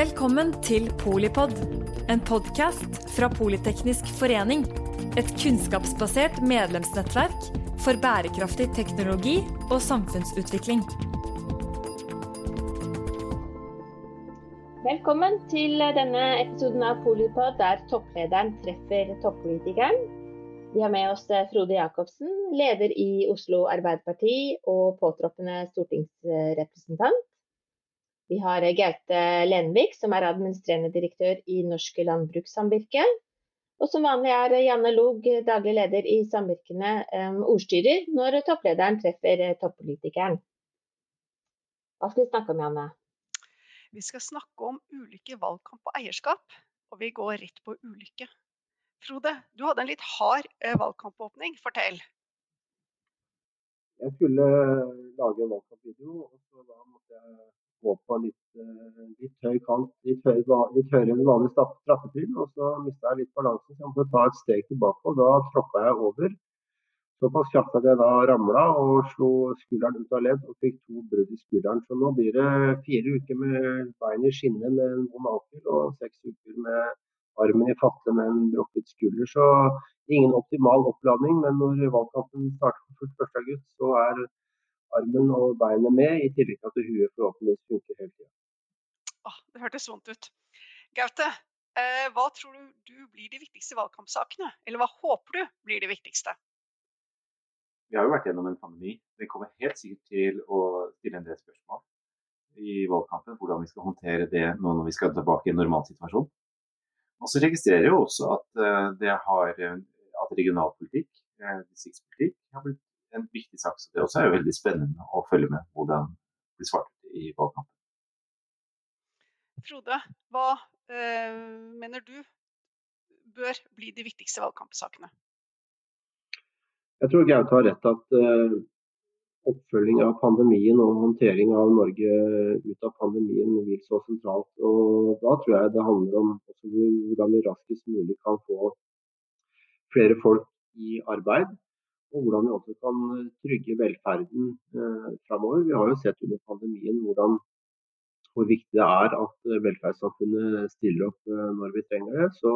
Velkommen til Polipod, en podkast fra Politeknisk forening. Et kunnskapsbasert medlemsnettverk for bærekraftig teknologi og samfunnsutvikling. Velkommen til denne episoden av Polipod der topplederen treffer toppolitikeren. Vi har med oss Frode Jacobsen, leder i Oslo Arbeiderparti og påtroppende stortingsrepresentant. Vi har Gaute Lenvik, som er administrerende direktør i Norsk Landbrukssamvirke. Og som vanlig er Janne Log, daglig leder i samvirkene, um, ordstyrer når topplederen treffer toppolitikeren. Hva skal vi snakke om, Janne? Vi skal snakke om ulike valgkamp og eierskap, og vi går rett på ulykke. Frode, du hadde en litt hard valgkampåpning. Fortell. Jeg skulle lage en valgkampvideo, og så da måtte jeg gå på litt, eh, litt høy kant, litt, høy, litt høyere enn vanlig trappetrinn. Og så mista jeg litt balansen, så jeg måtte ta et steg tilbake. Og da tråkka jeg over. Såpass kjapt at jeg da ramla og slo skulderen ut av ledd og fikk to brudd i skulderen. Så nå blir det fire uker med bein i skinnet med en vond ankel og seks uker med armen i fatte med en brukket skulder. Så ingen optimal oppladning, men når valgkampen starter på fullt 1.8, så er armen og beinet med, i tillegg til at huet forhåpentligvis funker hele tida. Ah, det hørtes vondt ut. Gaute, eh, hva tror du, du, blir de viktigste valgkampsakene? Eller hva håper du blir de viktigste? Vi har jo vært gjennom en pandemi. Det kommer helt sikkert til å stille en del spørsmål i valgkampen. Hvordan vi skal håndtere det nå når vi skal tilbake i en normalsituasjon. Og så registrerer jeg også at, uh, det har, eh, at regionalpolitikk, uh, distriktspolitikk, har blitt en viktig sak. Så det også er jo veldig spennende å følge med hvordan det svarte i valgkampen. Frode, hva øh, mener du bør bli de viktigste valgkampsakene? Jeg tror Gaute har rett at øh, oppfølging av pandemien og håndtering av Norge ut av pandemien vil stå sentralt. Og da tror jeg det handler om hvordan vi raskest mulig kan få flere folk i arbeid og hvordan vi også kan eh, trygge velferden eh, framover. Vi har jo sett under pandemien hvordan, hvor viktig det er at eh, velferdssamfunnet stiller opp eh, når vi trenger det. Så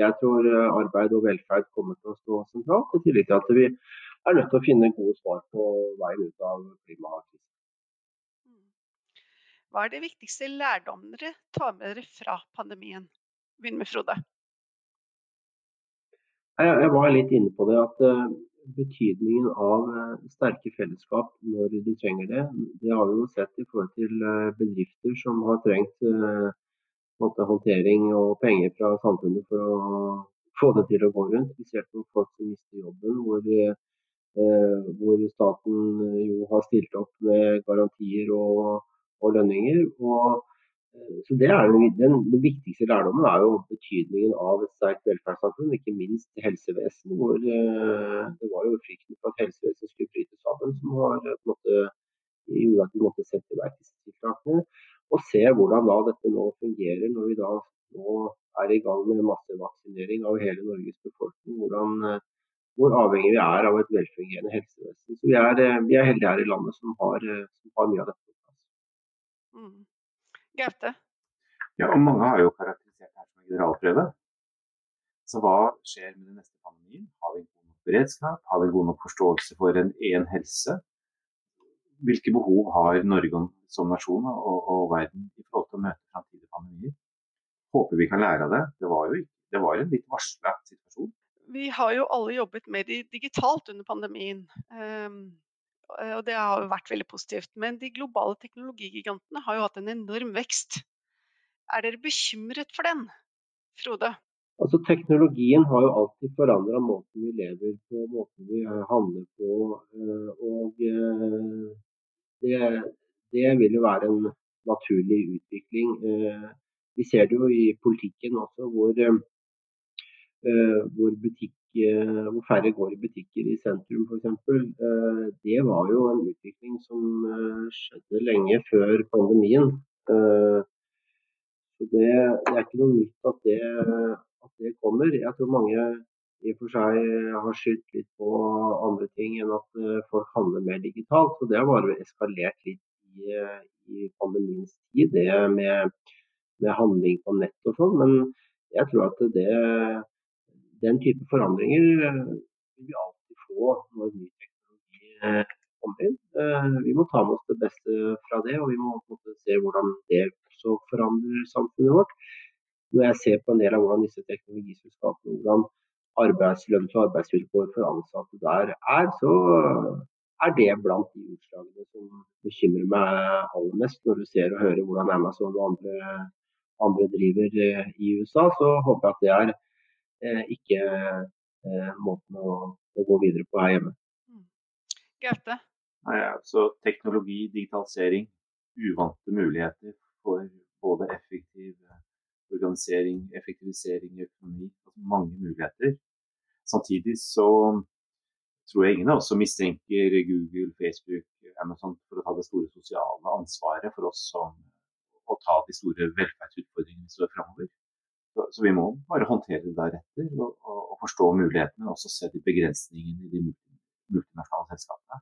jeg tror arbeid og velferd kommer til å stå sentralt, i tillegg til at vi er nødt til å finne gode svar på veien ut av klimakrisen. Hva er det viktigste lærdommen dere tar med dere fra pandemien? Begynn med Frode. Jeg var litt inne på det at betydningen av eh, sterke fellesskap når de trenger det. Det har vi jo sett i forhold til eh, bedrifter som har trengt eh, måte, håndtering og penger fra samfunnet for å få det til å gå rundt. Vi ser på folk som mister jobben, hvor, hvor staten jo har stilt opp med garantier og, og lønninger. Og så det er den, den, den, viktigste lærdommen er jo betydningen av et sterkt velferdssamfunn, ikke minst helsevesenet. Hvor uh, det var jo frykten for at helsevesenet skulle bryte sammen som har, på en måte, gjorde at vi måtte sette i verk tiltakene. Og se hvordan da dette nå fungerer når vi da nå er i gang med massevaksinering av hele Norges befolkning. Hvordan, hvor avhengig vi er av et velfungerende helsevesen. Så Vi er, vi er heldige her i landet som har, som har mye av dette på Gaute? Ja, og mange har jo karakterisert det her som en generalprøve. Så hva skjer med den neste pandemien? Har vi god nok beredskap? Har vi god nok forståelse for en, en helse? Hvilke behov har Norge som nasjon og, og, verden i forhold til å møte framtidige pandemier? Håper vi kan lære av det. Det var jo det var en litt varsla situasjon. Vi har jo alle jobbet med det digitalt under pandemien. Um, Eh, og det har vært veldig positivt. Men de globale teknologigigantene har jo hatt en enorm vekst. Er dere bekymret for den, Frode? Altså Teknologien har jo alltid forandra måten vi lever på, måten vi eh, handler på. Eh, og det, det vil jo være en naturlig utvikling. Vi ser det jo i politikken også, hvor, hvor butikk Eh, hvor færre går i butikker i sentrum f.eks. Eh, det var jo en utvikling som eh, skjedde lenge før pandemien. Så det, det er ikke noe nytt at det, at det, kommer. Jeg tror mange i og for seg har skyldt litt på andre ting enn at folk handler mer digitalt. Så det har bare eskalert litt i, i pandemiens tid. Det med med handling på nett og sånn. Men jeg tror at det, den type forandringer vil vi alltid få når ny teknologi kommer inn. Vi må ta med oss det beste fra det, og vi må se hvordan det også forandrer samfunnet vårt. Når jeg ser på en del av hvordan disse teknologiselskapene, hvordan arbeidslønns- og arbeidsvilkår for ansatte der er, så er det blant de utslagene som bekymrer meg aller mest. Når du ser og hører hvordan Amazon og andre, andre driver eh, i USA, så håper jeg at det er eh, ikke eh, måten å, å, gå videre på her hjemme. Mm. Gaute? Nei, altså, teknologi, digitalisering, uvante muligheter for både effektiv organisering, effektivisering i økonomi. Altså mange muligheter. Samtidig så tror jeg ingen av oss som mistenker Google, Facebook, Amazon for å ta det store sosiale ansvaret for oss som å ta de store velferdsutfordringene vi står framover. Så, vi må bare håndtere det deretter og, og, og, forstå mulighetene, og også se de begrensningene i de multinasjonale selskapene.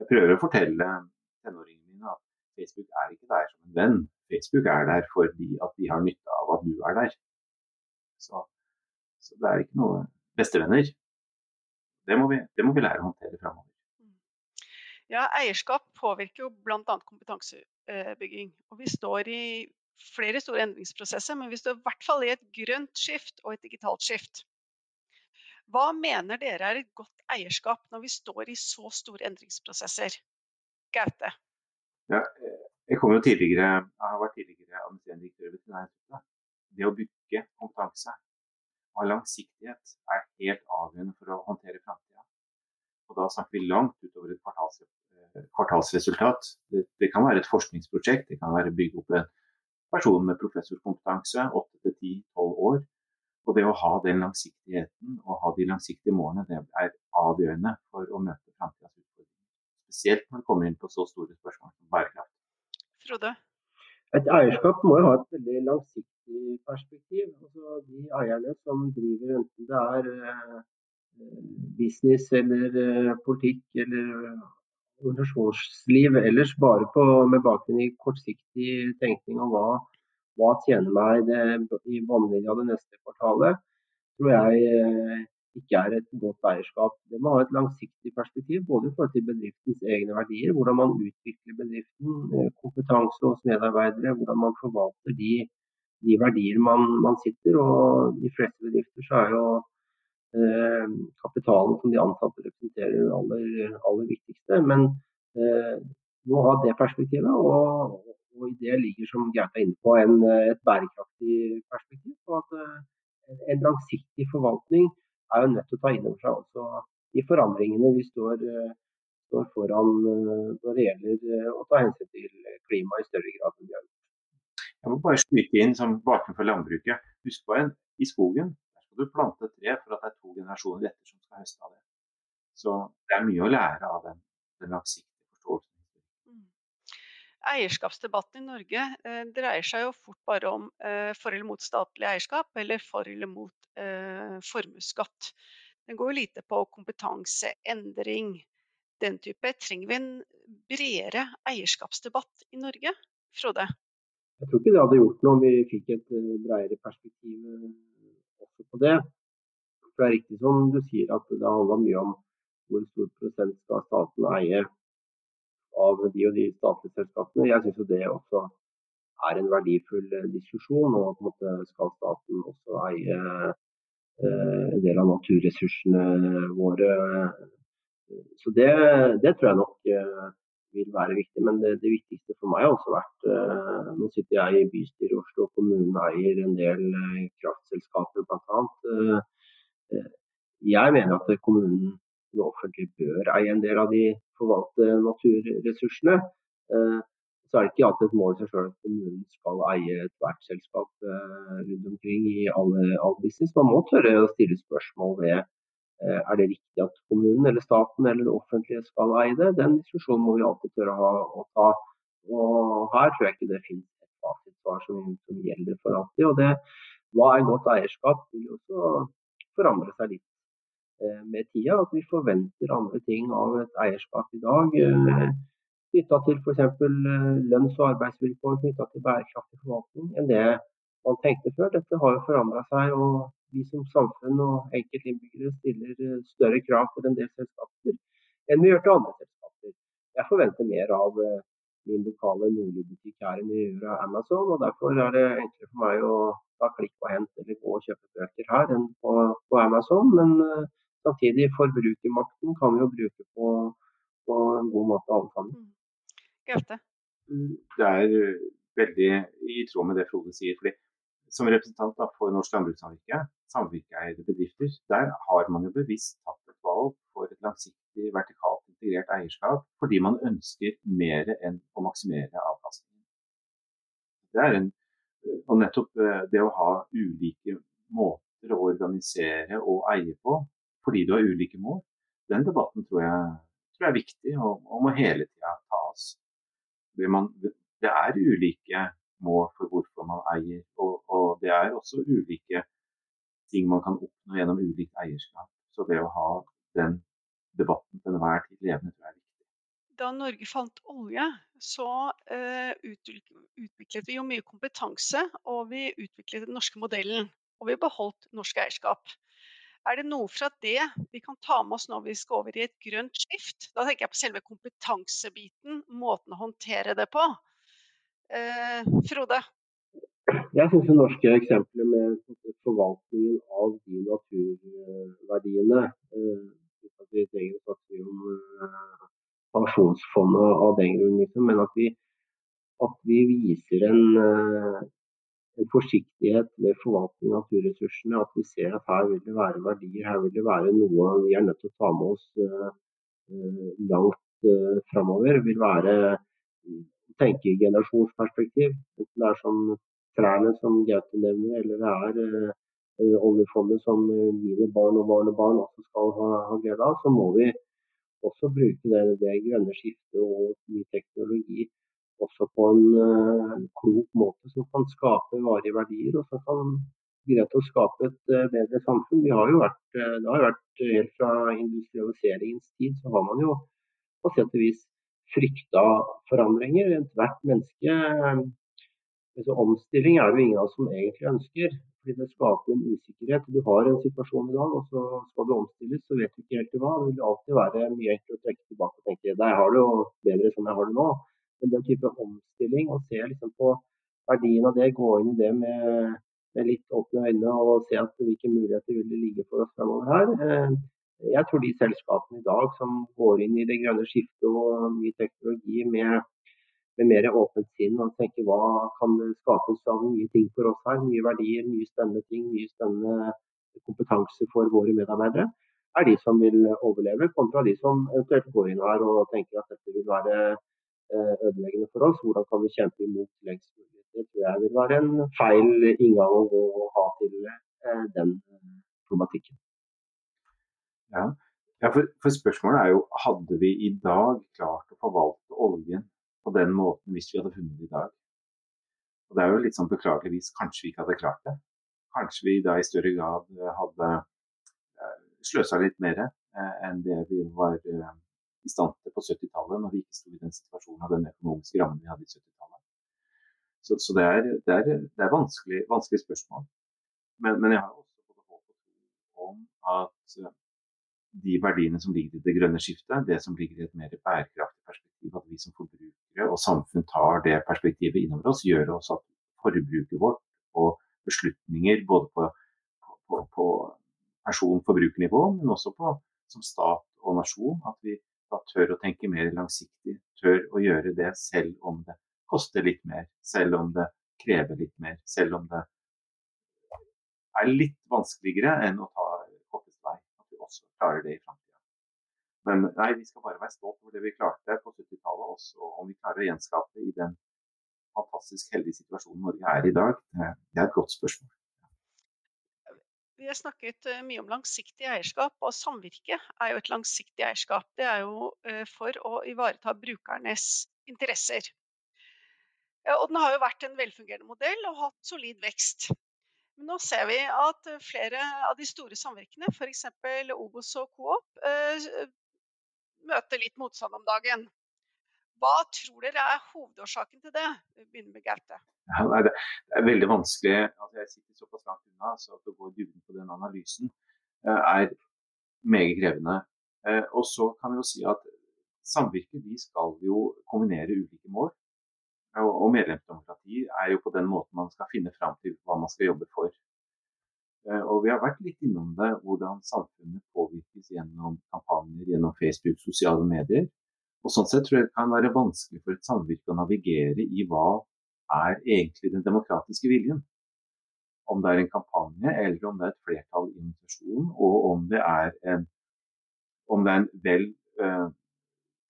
Jeg prøver å fortelle tenåringene mine at Facebook er ikke der som en venn. Facebook er der fordi at de har nytte av at du er der. Så, så det er ikke noe bestevenner. Det må, vi, det må vi lære å håndtere framover. Ja, eierskap påvirker jo bl.a. kompetansebygging. Og vi står i flere store endringsprosesser, men vi står i hvert fall i et grønt skift og et digitalt skift. Hva mener dere er et godt eierskap når vi står i så store endringsprosesser? Gaute? Ja, jeg, jo tidligere, jeg har vært tidligere administrerende direktør ved Veterinærinstituttet. Det å bygge kompetanse ha langsiktighet er helt avgjørende for å håndtere framtida. Og da snakker vi langt utover et eh, kvartalsresultat. Det, det, kan være et forskningsprosjekt, det kan være å bygge opp en person med professorkompetanse, 8-10-12 år. Og det å ha den langsiktigheten og ha de langsiktige målene, det er avgjørende for å møte framtidas utfordringer. Spesielt når det kommer inn på så store spørsmål som bærekraft. Frode? Et eierskap må jo ha et veldig langsiktig perspektiv. Altså de eierne som driver enten det er eh, business eller eh, politikk eller organisasjonsliv ellers, bare på, med bakgrunn i kortsiktig tenkning om hva, hva tjener meg det, i bunnlinja det neste kvartalet, tror jeg eh, ikke er et godt eierskap. Det må ha et langsiktig perspektiv, både i forhold til bedriftens egne verdier, hvordan man utvikler bedriften, kompetanse hos medarbeidere, hvordan man forvalter de de verdier man, man, sitter. Og de fleste bedrifter så er jo eh, kapitalen som de ansatte representerer det aller, aller, viktigste. Men eh, må ha det perspektivet. Og, og, i det ligger, som Gert er inne på, en, et bærekraftig perspektiv. Og at eh, En langsiktig forvaltning er jo nødt til å ta inn over seg også de forandringene vi står, eh, står foran eh, når det gjelder å ta hensyn til klima i større grad enn vi har gjort. Jeg må bare skyte inn som bakgrunn for landbruket. Husk på en i skogen. Du plante tre for at det er to generasjoner etter som skal høste av det. Så det er mye å lære av den, den langsiktige forståelsen. Mm. Eierskapsdebatten i Norge eh, dreier seg jo fort bare om eh, forholdet mot statlig eierskap eller forholdet mot eh, formuesskatt. Den går jo lite på kompetanse, endring, den type. Trenger vi en bredere eierskapsdebatt i Norge? Frode? Jeg tror ikke det hadde gjort noe om vi fikk et eh, bredere perspektiv eh, også på det. For det er riktig som du sier at det handler mye om hvor stor prosent skal staten eie av de og de statlige selskapene. Jeg syns det også er en verdifull eh, diskusjon. Og på en skal staten også eie en del av naturressursene våre. Så det, det tror jeg nok vil være viktig. Men det, det, viktigste for meg har også vært uh, Nå sitter jeg i bystyret i Oslo, kommunen eier en del uh, kraftselskaper bl.a. Uh, uh, jeg mener at kommunen det offentlige bør eie en del av de forvalte naturressursene. Uh, så er det ikke alltid et mål seg selv at kommunen skal eie ethvert selskap rundt omkring i alle, all business. Man må tørre å stille spørsmål ved Eh, er det riktig at kommunen eller staten eller det offentlige skal eie det? Den diskusjonen må vi alltid tørre å, å ta. Og Her tror jeg ikke det finnes et fasitsvar som, som, gjelder for alltid. og det, Hva er godt eierskap vil også forandre seg litt eh, med tida. At vi forventer andre ting av et eierskap i dag. Eh, knytta til f.eks. lønns- og arbeidsvilkår knytta til bærekraftig forvaltning enn det man tenkte før. Dette har jo forandra seg, og vi som samfunn og enkeltinnbyggere stiller større krav til en del selskaper enn vi gjør til andre selskaper. Jeg forventer mer av min lokale Nordli-butikk her enn jeg gjør av Amazon, og derfor er det enklere for meg å ta klikk på hent eller gå og kjøpe bøker her enn på, på Amazon. Men uh, samtidig, forbrukermakten kan vi jo bruke på, på en god måte alle sammen. Mm. Gaute? Mm, det er veldig i tråd med det Frode sier. fordi som representant da, for Norsk Landbrukssamvirke, samvirkeeide bedrifter, der har man jo bevisst tatt et valg for et langsiktig vertikalt integrert eierskap fordi man ønsker mer enn å maksimere avkastningen. Det er en, og nettopp eh, det å ha ulike måter å organisere og eie på fordi du har ulike mål, den debatten tror jeg, tror jeg er viktig og, og må hele tida tas. Det, man, det er ulike mål for hvorfor man eier, og, og det er også ulike ting man kan oppnå gjennom ulikt eierskap. Så det å ha den debatten til enhver tid levende, er viktig. Da Norge fant olje, så uh, utviklet vi jo mye kompetanse, og vi utviklet den norske modellen. Og vi beholdt norsk eierskap. Er det noe fra det vi kan ta med oss når vi skal over i et grønt skift? Da tenker jeg på selve kompetansebiten, måten å håndtere det på. Eh, Frode? Jeg syns det norske eksempelet med forvaltningen av de naturverdiene at vi trenger å snakke om uh, pensjonsfondet av den grunn, liksom, men at vi, at vi viser en, uh, en, forsiktighet ved forvaltning av naturressursene. At vi ser at her vil det være verdier, her vil det være noe vi er nødt til å ta med oss langt uh, framover. vil være tenke i generasjonsperspektiv. Det er som trærne som Gaute nevner, eller det er Eh, oljefondet som eh, mine barn og barnebarn også skal ha, ha glede av, så må vi også bruke det, det grønne skiftet og ny teknologi også på en uh, klok måte som kan skape varige verdier, og som kan bidra til å skape et uh, bedre samfunn. Vi har jo vært, uh, det har jo vært Helt fra industrialiseringens tid så har man jo på sett og vis frykta forandringer. Ethvert menneske altså Omstilling er det jo ingen av oss som egentlig ønsker fordi det skaper en usikkerhet. Du har en situasjon i dag, og så skal du omstilles, så vet du ikke helt hva. Det vil alltid være mye enklere å trekke tilbake og tenke jeg har det jo bedre som jeg har det nå. Men den type omstilling, å se liksom på verdien av det, gå inn i det med, med litt åpne øyne og se at hvilke muligheter vil det ligge for oss fremover her. Eh, jeg tror de selskapene i dag som går inn i det grønne skiftet og ny teknologi med med mer åpent sinn og tenke hva kan skapes av nye ting for oss her. Nye verdier, nye spennende ting, nye spennende kompetanse for våre medarbeidere. Er de som vil overleve, kontra de som eventuelt går inn her og tenker at dette vil være eh, ødeleggende for oss. Hvordan kan vi kjempe imot lengst mulig? Det tror jeg vil være en feil inngang å gå og ha til eh, den problematikken. Ja, ja for, for, spørsmålet er jo hadde vi i dag klart å forvalte oljen på den måten hvis vi hadde funnet det i dag. Og Det er jo litt sånn beklageligvis kanskje vi ikke hadde klart det. Kanskje vi da i større grad eh, hadde eh, sløsa litt mer eh, enn det vi var i stand til på 70-tallet, når vi ikke sto i den situasjonen av den økonomiske rammen vi hadde i 70-tallet. Så, så, det er, det er, det er vanskelig, vanskelig, spørsmål. Men, men, jeg har også fått håp om at de verdiene som ligger i det grønne skiftet, det som ligger i et mer bærekraftig perspektiv, at vi som forbrukere og samfunn tar det perspektivet innover oss, gjør også at forbruket vårt og beslutninger både på, på, på person-forbrukernivå, men også på, som stat og nasjon, at vi da tør å tenke mer langsiktig, tør å gjøre det selv om det koster litt mer, selv om det krever litt mer, selv om det er litt vanskeligere enn å ta også klarer det i framtida. Men nei, vi skal bare være stolt over det vi klarte på 70-tallet, også om vi klarer å gjenskape det i den fantastisk heldige situasjonen Norge er i dag. Det er et godt spørsmål. Vi har snakket eh, mye om langsiktig eierskap, og samvirke er jo et langsiktig eierskap. Det er jo eh, for å ivareta brukernes interesser. Og den har jo vært en velfungerende modell og hatt solid vekst. Men nå ser vi at flere av de store samvirkene, f.eks. Obos og Coop, eh, møter litt motstand om dagen. Hva tror dere er hovedårsaken til det? Vi begynner med Gaute. Ja, det er veldig vanskelig. Altså, jeg sitter såpass langt unna, så å gå i dybden på den analysen eh, er meget krevende. Eh, og så kan vi jo si at samvirket skal jo kombinere ulike mål. Og, medlemsdemokrati er jo på den måten man skal finne fram til hva man skal jobbe for. Eh, og vi har vært litt innom det, hvordan samfunnet påvirkes gjennom kampanjer, gjennom Facebook, sosiale medier. Og Sånn sett tror jeg det kan være vanskelig for et samvirke å navigere i hva er egentlig den demokratiske viljen. Om det er en kampanje, eller om det er et flertall i organisasjonen, og om det er en, om det er en vel uh,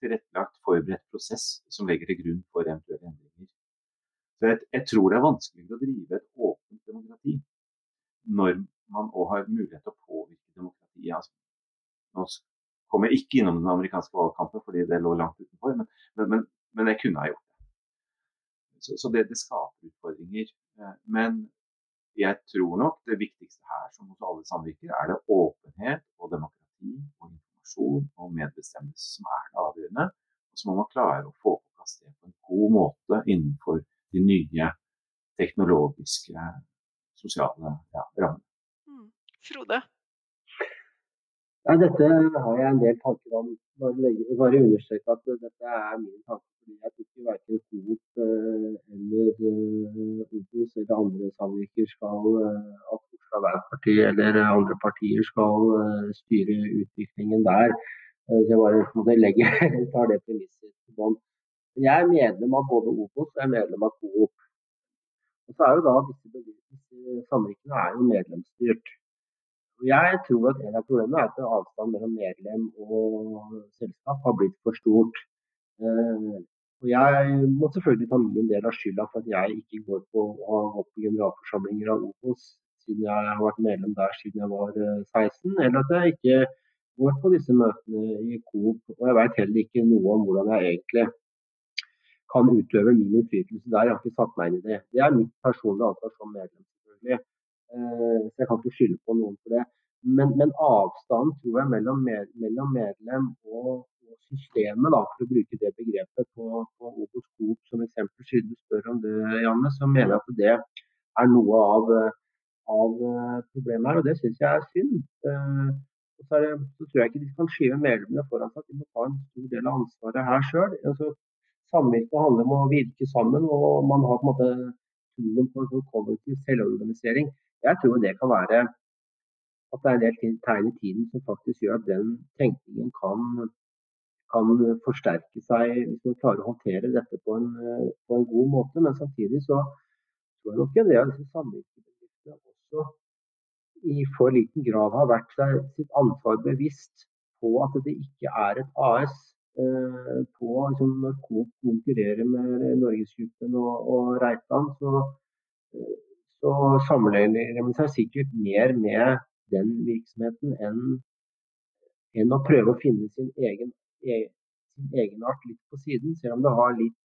tilrettelagt, forberedt prosess som legger til grunn for eventuelle endringer. Så jeg, jeg tror det er vanskelig å drive et åpent demokrati når man òg har mulighet til å påvirke demokratiet. Altså, nå Kommer ikke innom den amerikanske valgkampen fordi det lå langt utenfor, men, men, men, men jeg kunne ha gjort det. Så, så det, det, skaper utfordringer. Eh, men jeg tror nok det viktigste her, som hos alle samvirker, er det åpenhet og demokrati og informasjon og medbestemmelse som er det avgjørende. Og så må man klare å få på plass det på en god måte innenfor de nye teknologiske, sosiale ja, rammene. Mm. Frode? Ja, Dette har jeg en del tanker om. Bare, bare understreke at dette er min tanke. fordi Jeg tror ikke verken Coop eh, eller eh, Obos eller andre samvirker skal eh, at Oslo Arbeiderparti eller andre partier skal styre utviklingen der. Jeg bare legger, tar det premisset til bånn. Jeg er medlem av både Obos og jeg er medlem av Coop. Og så er jo da disse samvirkene er jo medlemsstyrt. Jeg tror at en av problemene er at avstanden mellom medlem og selskap har blitt for stort. Eh, og jeg må selvfølgelig ta min del av skylda for at jeg ikke går på, har opp på generalforsamlinger av Opos siden jeg har vært medlem der siden jeg var 16, eh, eller at jeg ikke går på disse møtene i Coop. Og jeg veit heller ikke noe om hvordan jeg egentlig kan utøve min innflytelse der. Jeg har ikke satt meg inn i det. Det er mitt personlige ansvar som medlem, selvfølgelig. Eh, så jeg kan ikke skylde på noen for det. Men, men avstanden tror jeg mellom, med, mellom medlem og, systemet, da, for å bruke det begrepet på, på Obos Coop som eksempel, siden du spør om det, Janne, så mener jeg at det er noe av, av problemet her. Og det syns jeg er synd. Eh, og så, det, så, tror jeg ikke de kan skyve medlemmene foran seg. De må ta en stor del av ansvaret her sjøl. Altså, Samvirke handler om å virke sammen, og man har på en måte troen på en sånn kollektiv selvorganisering. Jeg tror det kan være at det er en del tegn i tiden som faktisk gjør at den tenkningen kan, kan forsterke seg hvis man klarer å håndtere dette på en, på en god måte. Men samtidig så tror jeg nok en del av disse samvirkebedriftene også i for liten grad har vært seg sitt ansvar bevisst på at det ikke er et AS. Eh, på liksom, Når Coop konkurrerer med Norgesgruppen og, og Reitan, så eh, så sammenligner de seg sikkert mer med den virksomheten enn, enn å prøve å finne sin egen, egen, sin egenart litt på siden, selv om det har litt,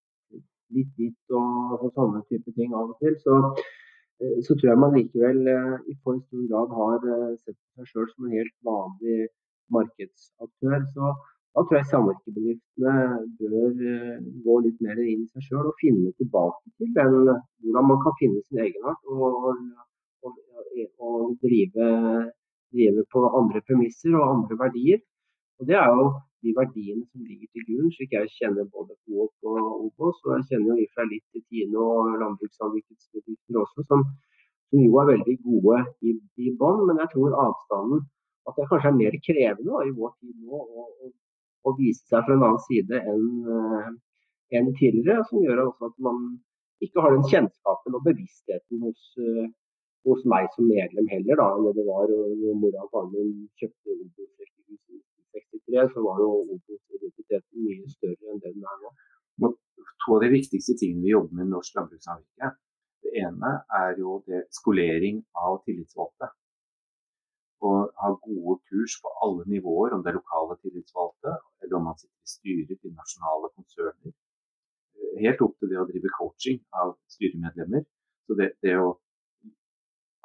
litt ditt og, og, sånne type ting av og til. Så, eh, så tror jeg man likevel eh, i for stor grad har eh, sett seg sjøl som en helt vanlig markedsaktør. Så da tror jeg samvirkebedriftene bør eh, gå litt mer inn i seg sjøl og finne tilbake til den, hvordan man kan finne sin egenart og, og, og drive, drive, på andre premisser og andre verdier. Og Det er jo de verdiene som ligger til grunn, slik jeg kjenner både Coop og Obos. Og jeg kjenner jo i litt til Tine og landbrukssamvirkesbedrifter også, som, som, jo er veldig gode i, i bånn. Men jeg tror avstanden at det kanskje er mer krevende i vår tid nå å vise seg fra en annen side enn eh, en tidligere. Som gjør også at man ikke har den kjennskapen og bevisstheten hos, eh, hos meg som medlem heller, da, enn det var når mora og faren min kjøpte Obos-rekkehuset i 1963. Så var jo Obos-identiteten mye større enn den er nå. To av de viktigste tingene vi jobber med i norsk landbrukssamvirke, det ene er jo det skolering av tillitsvalgte og ha gode kurs på alle nivåer, om det er lokale tillitsvalgte, eller om man sitter i styret til nasjonale konserner. Helt opp til det å drive coaching av styremedlemmer. Så det, det å,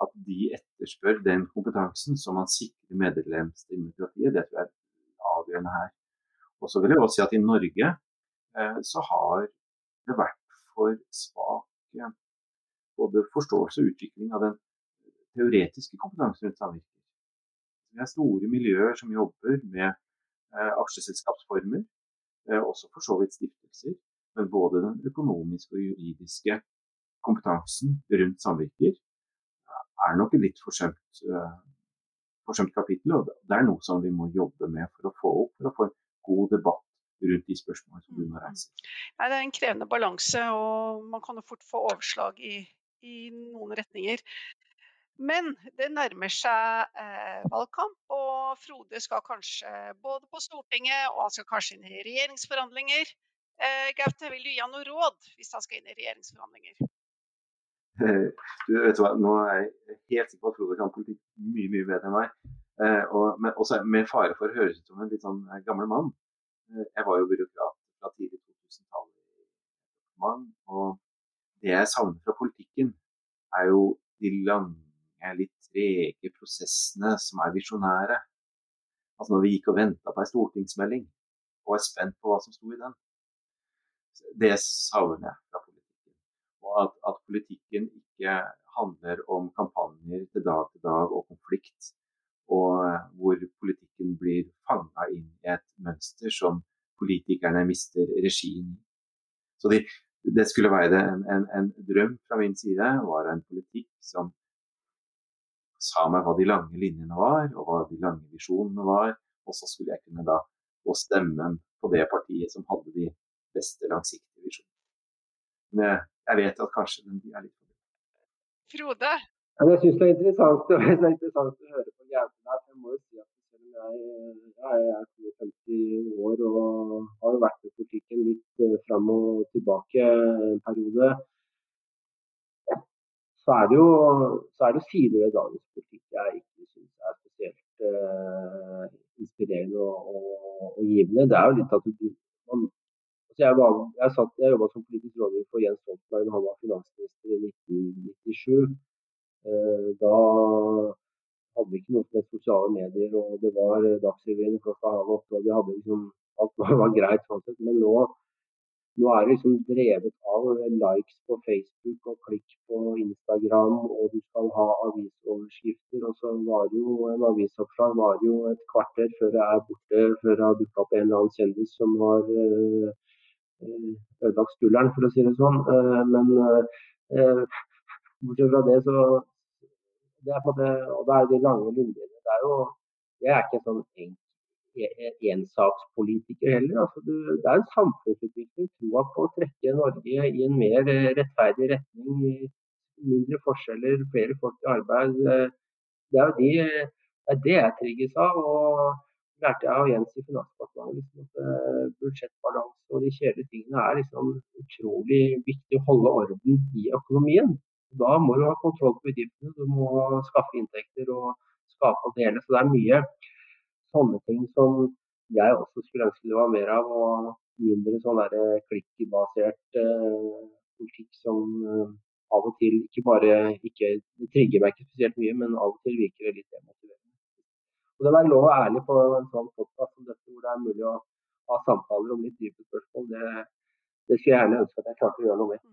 at de etterspør den kompetansen som man sikrer medlemsdemokratiet, det tror jeg er avgjørende her. Og så vil jeg også si at i Norge så har det vært for svak både forståelse og utvikling av den teoretiske kompetansen rundt samvirker. Vi har store miljøer som jobber med eh, aksjeselskapsformer, eh, også for så vidt stiftelser. Men både den økonomiske og juridiske kompetansen rundt samvirker er nok et litt forsømt, forsømt kapittel. Og det er noe som vi må jobbe med for å få opp, for å få en god debatt rundt de spørsmålene som du må reise. Nei, det er en krevende balanse, og man kan jo fort få overslag i, i noen retninger. Men det nærmer seg eh, valgkamp, og Frode skal kanskje både på Stortinget og han skal kanskje inn i regjeringsforhandlinger. Eh, Gaute, vil du gi han noe råd hvis han skal inn i regjeringsforhandlinger? Du vet hva, Nå er jeg helt sikker på at Frode kan politikk mye mye bedre enn meg. Eh, og, men også med fare for å høres ut som en litt sånn eh, gammel mann. Eh, jeg var jo byråkrat fra tidlig 2000-tallet. Og det jeg savner fra politikken, er jo de lange, litt trege prosessene som er visjonære. Altså når vi gikk og venta på ei stortingsmelding og er spent på hva som sto i den. Det savner jeg fra politikken og at, at, politikken ikke handler om kampanjer til dag til dag og konflikt. Og eh, hvor politikken blir fanga inn i et mønster som politikerne mister regien i. Så de, det skulle være en, en, en, drøm fra min side, var en politikk som sa meg hva de lange linjene var, og hva de lange visjonene var. Og så skulle jeg kunne da få stemmen på det partiet som hadde de beste langsiktige visjonene. Men jeg, jeg vet at kanskje den er litt for Frode? Ja, jeg syns det er interessant, det er interessant å høre på Gaute der. Jeg må jo si at selv om jeg, jeg er 52 år og har jo vært i politikken litt uh, fram og tilbake en periode, så er det jo er det sider ved dagens politikk jeg ikke syns er spesielt uh, inspirerende og, og, og, givende. Det er jo litt at du, man jeg, var, jeg, jeg jobba som politisk rådgiver for Jens Stoltenberg da han var finansminister i 1997. Eh, da hadde vi ikke noe med sosiale medier, og det var Dagsrevyen klokka halv åtte. og vi hadde liksom, Alt var greit sånn. Men nå, nå er det liksom drevet av likes på Facebook og klikk på Instagram, og du skal ha avisoverskrifter. Og så var jo en avisoppslag var jo et kvarter før jeg er borte, før det har dukka opp en eller annen kjendis som har Eh, ødelagt skulderen, for å si det sånn. Eh, men eh, bortsett fra det, så det er på det, Og da er det de lange linjene. Det er jo, jeg er ikke sånn sånn ensakspolitiker heller. Altså, det er en samfunnsutvikling. Troa på å trekke Norge i en mer rettferdig retning. Mindre forskjeller, flere folk i arbeid. Det er jo de, det, er det jeg trigges av. og lærte jeg av Jens i Finansdepartementet liksom, at budsjettbalanse og de kjedelige tingene er liksom utrolig viktig å holde orden i økonomien. Da må du ha kontroll på utgiftene, du må skaffe inntekter og skape og dele. Så det er mye sånne ting som jeg også skulle ønske det var mer av, og mindre sånn der klikkbasert eh, politikk som eh, av og til ikke bare ikke, trigger meg ikke spesielt mye, men av og til virker det litt demotiverende. Og det å være lov og ærlig på en sånn podkast som dette, hvor det er mulig å ha samtaler om litt dype spørsmål, det, det skulle jeg gjerne ønske at jeg klarte å gjøre noe med.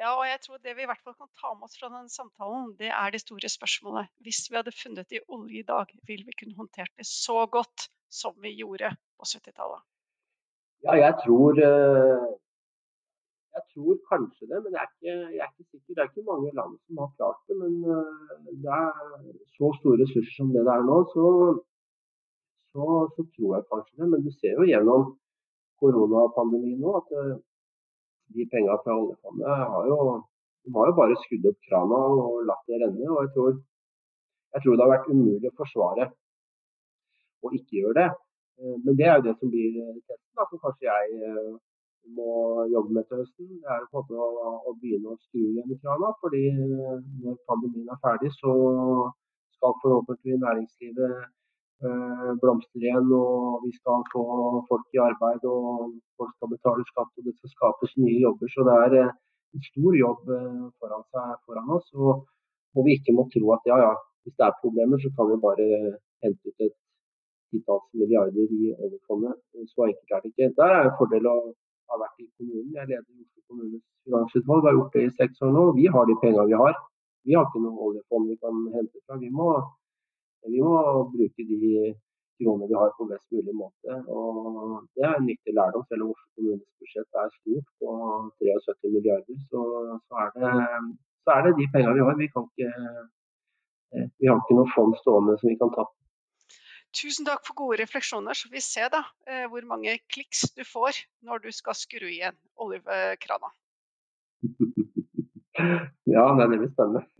Ja, og jeg tror Det vi i hvert fall kan ta med oss fra den samtalen, det er det store spørsmålet. Hvis vi hadde funnet i olje i dag, ville vi kunne håndtert det så godt som vi gjorde på 70-tallet? Ja, jeg tror, eh, jeg tror kanskje det, men jeg er, ikke, jeg er, ikke, sikker. Det er ikke mange land som har klart det. Men uh, det er så store ressurser som det det er nå, så, så, så, tror jeg kanskje det. Men du ser jo gjennom koronapandemien nå at uh, de pengene fra oljefondet har jo, de har jo bare skrudd opp krana og latt det renne. og jeg tror, jeg tror det har vært umulig å forsvare å ikke gjøre det. Uh, men det er jo det som blir testen, da, som kanskje jeg må jobbe med til høsten. Det er på en måte å, å begynne å skru igjen i krana. fordi når pandemien er ferdig, så skal forhåpentlig næringslivet blomstre igjen. Og vi skal få folk i arbeid, og folk skal betale skatt, og det skal skapes nye jobber. Så det er øh, en stor jobb øh, foran, seg, foran oss. Og, og vi ikke må tro at ja, ja, hvis det er problemer, så kan vi bare hente ut et titalls milliarder i oljefondet. Så enkelt er det ikke. Der er en fordel å ha vært i kommunen. Jeg leder Oslo kommunes finansutvalg, har gjort det i seks år nå. Vi har de pengene vi har. Vi har ikke noe oljefond vi kan hente fra. Vi må, vi må bruke de kroner vi har på best mulig måte. Og Det er en nyttig lærdom. Selv om Oslo kommunes budsjett er stort på 73 milliarder, så, så, er, det, så er det de pengene vi har. Vi, kan ikke, eh, vi har ikke noe fond stående som vi kan tappe. Tusen takk for gode refleksjoner. Så vi ser da eh, hvor mange kliks du får når du skal skru igjen oljekrana. ja, det blir spennende.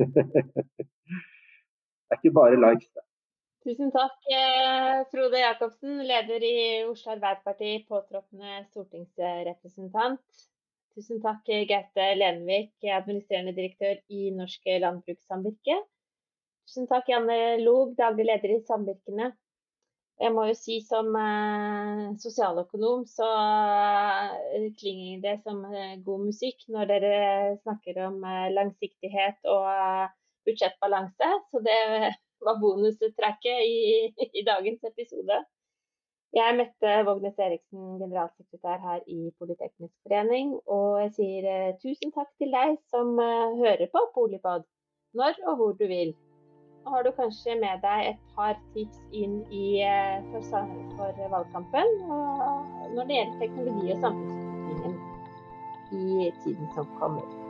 det er ikke bare likes, det. Tusen takk, eh, Frode Jacobsen, leder i Oslo Arbeiderparti, påtroppende stortingsrepresentant. Tusen takk, Gaute Lenvik, administrerende direktør i Norsk Landbrukssamvirke. Tusen takk, Janne Log, daglig leder i Samvirkene. Jeg må jo si som eh, sosialøkonom så eh, klinger det som god musikk når dere snakker om langsiktighet og budsjettbalanse. Så det var bonustrekket i, i, dagens episode. Jeg møtte Vågnes Eriksen, generalsekretær her i Politeknisk forening, og jeg sier eh, tusen takk til deg som hører på Polipod når og hvor du vil har du kanskje med deg et par tips inn i, eh, for, for valgkampen når det gjelder teknologi og samfunnsutviklingen i tiden som kommer.